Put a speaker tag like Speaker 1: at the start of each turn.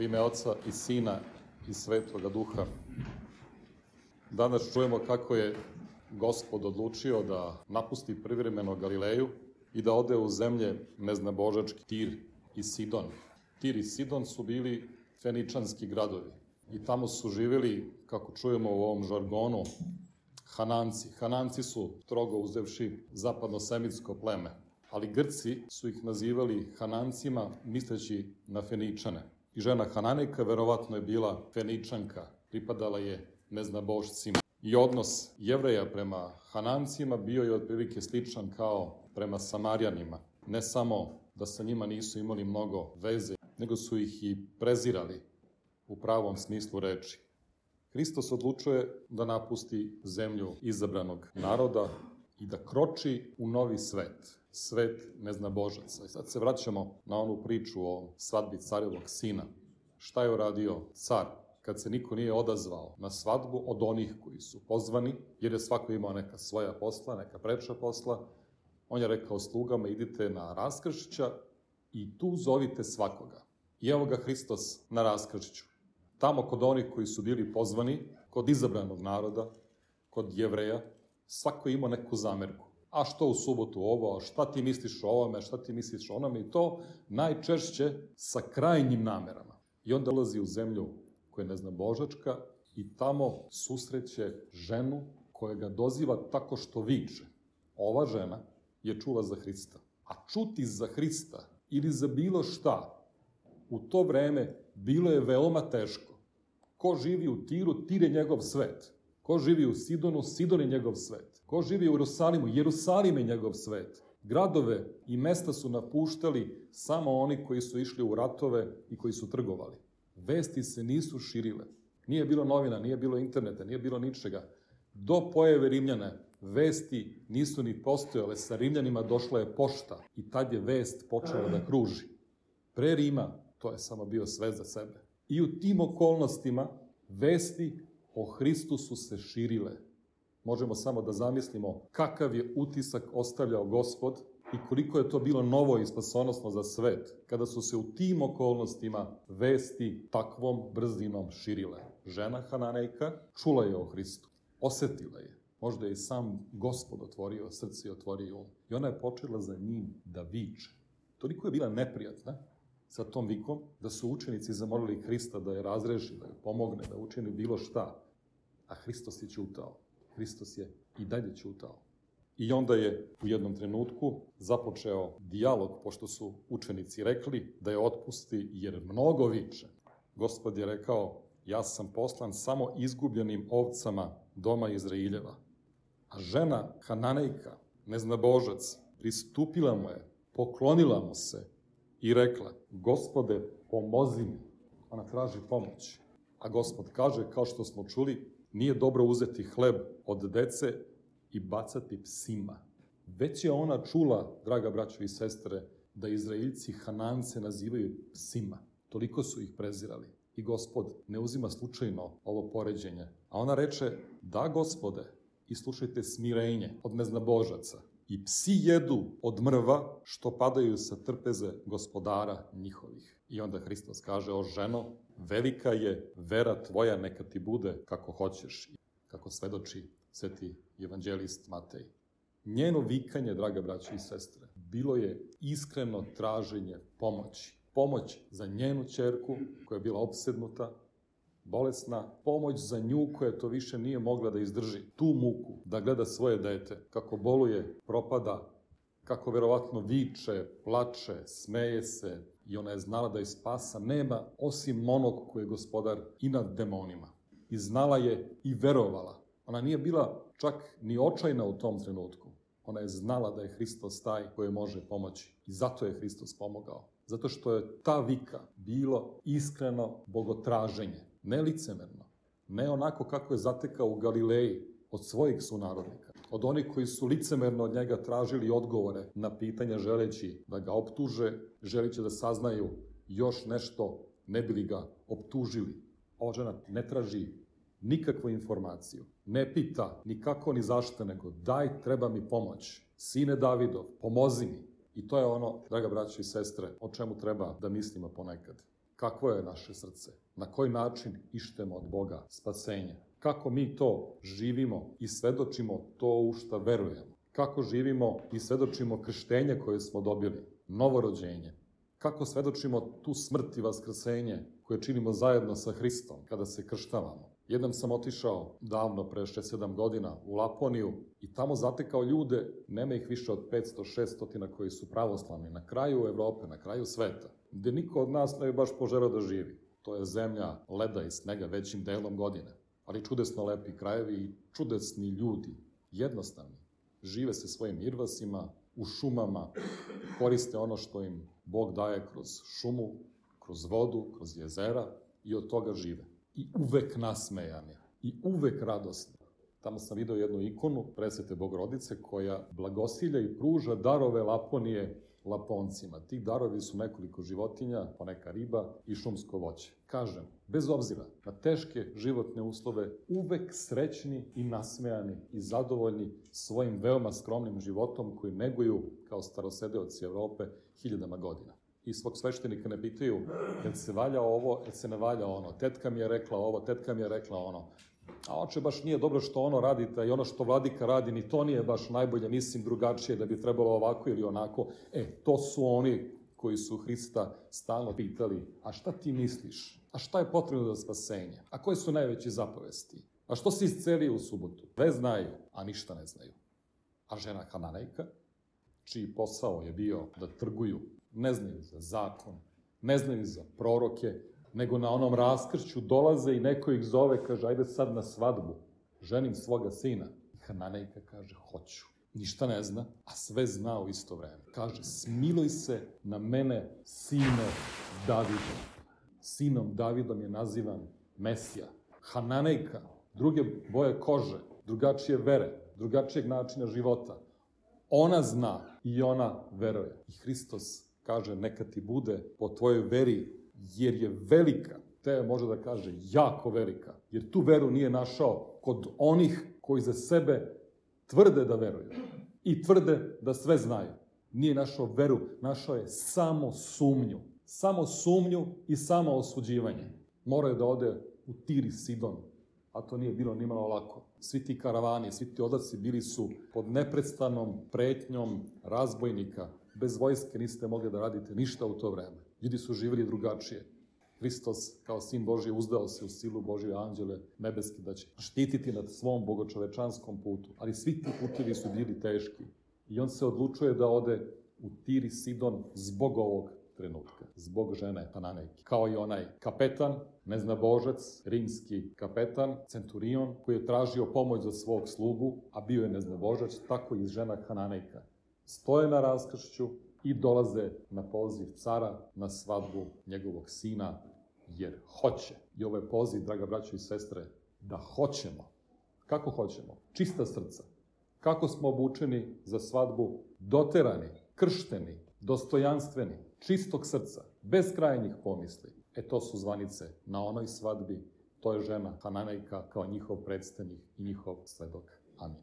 Speaker 1: U ime Oca i Sina i Svetoga Duha. Danas čujemo kako je Gospod odlučio da napusti privremeno Galileju i da ode u zemlje neznabožački Tir i Sidon. Tir i Sidon su bili feničanski gradovi i tamo su živjeli, kako čujemo u ovom žargonu, Hananci. Hananci su, trogo uzevši, zapadno-semitsko pleme, ali Grci su ih nazivali Hanancima, misleći na Feničane. I žena Hananejka verovatno je bila Feničanka, pripadala je neznabošcima. I odnos jevreja prema Hanancima bio je otprilike sličan kao prema Samarjanima. Ne samo da sa njima nisu imali mnogo veze, nego su ih i prezirali u pravom smislu reči. Hristos odlučuje da napusti zemlju izabranog naroda i da kroči u novi svet, svet neznabožaca. I sad se vraćamo na onu priču o svadbi carevog sina. Šta je uradio car kad se niko nije odazvao na svadbu od onih koji su pozvani, jer je svako imao neka svoja posla, neka preča posla, on je rekao slugama idite na raskršća i tu zovite svakoga. I evo ga Hristos na raskršću. Tamo kod onih koji su bili pozvani, kod izabranog naroda, kod jevreja, svako ima neku zamerku. A što u subotu ovo, šta ti misliš o ovome, šta ti misliš o onome i to najčešće sa krajnjim namerama. I onda ulazi u zemlju koja ne zna Božačka i tamo susreće ženu koja ga doziva tako što viče. Ova žena je čula za Hrista. A čuti za Hrista ili za bilo šta u to vreme bilo je veoma teško. Ko živi u Tiru, Tir je njegov svet. Ko živi u Sidonu, Sidon je njegov svet. Ko živi u Jerusalimu, Jerusalim je njegov svet. Gradove i mesta su napuštali samo oni koji su išli u ratove i koji su trgovali. Vesti se nisu širile. Nije bilo novina, nije bilo interneta, nije bilo ničega. Do pojave Rimljana vesti nisu ni postojale. Sa Rimljanima došla je pošta i tad je vest počela da kruži. Pre Rima to je samo bio sve za sebe. I u tim okolnostima vesti o Hristu su se širile. Možemo samo da zamislimo kakav je utisak ostavljao gospod i koliko je to bilo novo i spasonosno za svet, kada su se u tim okolnostima vesti takvom brzinom širile. Žena Hananejka čula je o Hristu, osetila je. Možda je sam gospod otvorio srce i otvorio um. I ona je počela za njim da viče. Toliko je bila neprijatna sa tom vikom, da su učenici zamolili Hrista da je razreši, da je pomogne, da učini bilo šta. A Hristos je ćutao. Hristos je i dalje ćutao. I onda je u jednom trenutku započeo dijalog, pošto su učenici rekli da je otpusti jer mnogo viče. Gospod je rekao, ja sam poslan samo izgubljenim ovcama doma Izraeljeva. A žena Hananejka, neznabožac, pristupila mu je, poklonila mu se i rekla, gospode, pomozi mi. Ona traži pomoć. A gospod kaže, kao što smo čuli, nije dobro uzeti hleb od dece i bacati psima. Već je ona čula, draga braćo i sestre, da Izraeljci Hanance nazivaju psima. Toliko su ih prezirali. I gospod ne uzima slučajno ovo poređenje. A ona reče, da gospode, i slušajte smirenje od neznabožaca i psi jedu od mrva što padaju sa trpeze gospodara njihovih. I onda Hristos kaže, o ženo, velika je vera tvoja, neka ti bude kako hoćeš, kako svedoči sveti evanđelist Matej. Njeno vikanje, draga braća i sestre, bilo je iskreno traženje pomoći. Pomoć za njenu čerku koja je bila obsednuta, bolesna, pomoć za nju koja to više nije mogla da izdrži, tu muku, da gleda svoje dete, kako boluje, propada, kako verovatno viče, plače, smeje se i ona je znala da je spasa nema osim onog koji je gospodar i nad demonima. I znala je i verovala. Ona nije bila čak ni očajna u tom trenutku. Ona je znala da je Hristos taj koji može pomoći. I zato je Hristos pomogao. Zato što je ta vika bilo iskreno bogotraženje ne licemerno, ne onako kako je zatekao u Galileji od svojih sunarodnika, od onih koji su licemerno od njega tražili odgovore na pitanja želeći da ga optuže, želeći da saznaju još nešto, ne bili ga optužili. Ova žena ne traži nikakvu informaciju, ne pita ni kako ni zašto, nego daj, treba mi pomoć. Sine Davidov, pomozi mi. I to je ono, draga braća i sestre, o čemu treba da mislimo ponekad kakvo je naše srce, na koji način ištemo od Boga spasenje, kako mi to živimo i svedočimo to u šta verujemo, kako živimo i svedočimo krštenje koje smo dobili, novorođenje, kako svedočimo tu smrt i vaskrsenje koje činimo zajedno sa Hristom kada se krštavamo. Jednom sam otišao davno, pre 6-7 godina, u Laponiju i tamo zatekao ljude, nema ih više od 500-600 koji su pravoslavni, na kraju Evrope, na kraju sveta, gde niko od nas ne bi baš poželao da živi. To je zemlja leda i snega većim delom godine, ali čudesno lepi krajevi i čudesni ljudi, jednostavni. Žive se svojim irvasima, u šumama, koriste ono što im Bog daje kroz šumu, kroz vodu, kroz jezera i od toga žive i uvek nasmejani i uvek radosni. Tamo sam video jednu ikonu presvete Bogorodice koja blagosilja i pruža darove Laponije Laponcima. Ti darovi su nekoliko životinja, poneka riba i šumsko voće. Kažem, bez obzira na teške životne uslove, uvek srećni i nasmejani i zadovoljni svojim veoma skromnim životom koji neguju kao starosedeoci Evrope hiljadama godina i svog sveštenika ne pitaju jel se valja ovo, jel se ne valja ono. Tetka mi je rekla ovo, tetka mi je rekla ono. A oče, baš nije dobro što ono radite i ono što vladika radi, ni to nije baš najbolje, mislim drugačije da bi trebalo ovako ili onako. E, to su oni koji su Hrista stalno pitali, a šta ti misliš? A šta je potrebno za spasenje? A koje su najveće zapovesti? A što si iscelio u subotu? Sve znaju, a ništa ne znaju. A žena Hananejka, čiji posao je bio da trguju ne znaju za zakon, ne znaju za proroke, nego na onom raskršću dolaze i neko ih zove, kaže, ajde sad na svadbu, ženim svoga sina. Hananejka kaže, hoću. Ništa ne zna, a sve zna u isto vreme. Kaže, smiluj se na mene, sine Davida. Sinom Davidom je nazivan Mesija. Hananejka, druge boje kože, drugačije vere, drugačijeg načina života. Ona zna i ona veruje. I Hristos kaže neka ti bude po tvojoj veri, jer je velika, te može da kaže jako velika, jer tu veru nije našao kod onih koji za sebe tvrde da veruju i tvrde da sve znaju. Nije našao veru, našao je samo sumnju. Samo sumnju i samo osuđivanje. Morao je da ode u Tiri Sidon, a to nije bilo nimalo lako. Svi ti karavani, svi ti odaci bili su pod neprestanom pretnjom razbojnika, Bez vojske niste mogli da radite ništa u to vreme. Ljudi su živjeli drugačije. Hristos, kao sin Božije, uzdao se u silu Božje anđele nebeski da će štititi nad svom bogočovečanskom putu. Ali svi ti putevi su bili teški. I on se odlučuje da ode u Tiri Sidon zbog ovog trenutka, zbog žene Hananejke. Kao i onaj kapetan, neznabožec, rimski kapetan, centurion, koji je tražio pomoć za svog slugu, a bio je neznabožac, tako i žena Hananejka stoje na raskršću i dolaze na poziv cara na svadbu njegovog sina, jer hoće. I ovo je poziv, draga braćo i sestre, da hoćemo. Kako hoćemo? Čista srca. Kako smo obučeni za svadbu? Doterani, kršteni, dostojanstveni, čistog srca, bez krajnjih pomisli. E to su zvanice na onoj svadbi, to je žena Hananejka kao njihov predstavnik i njihov svedok. Amin.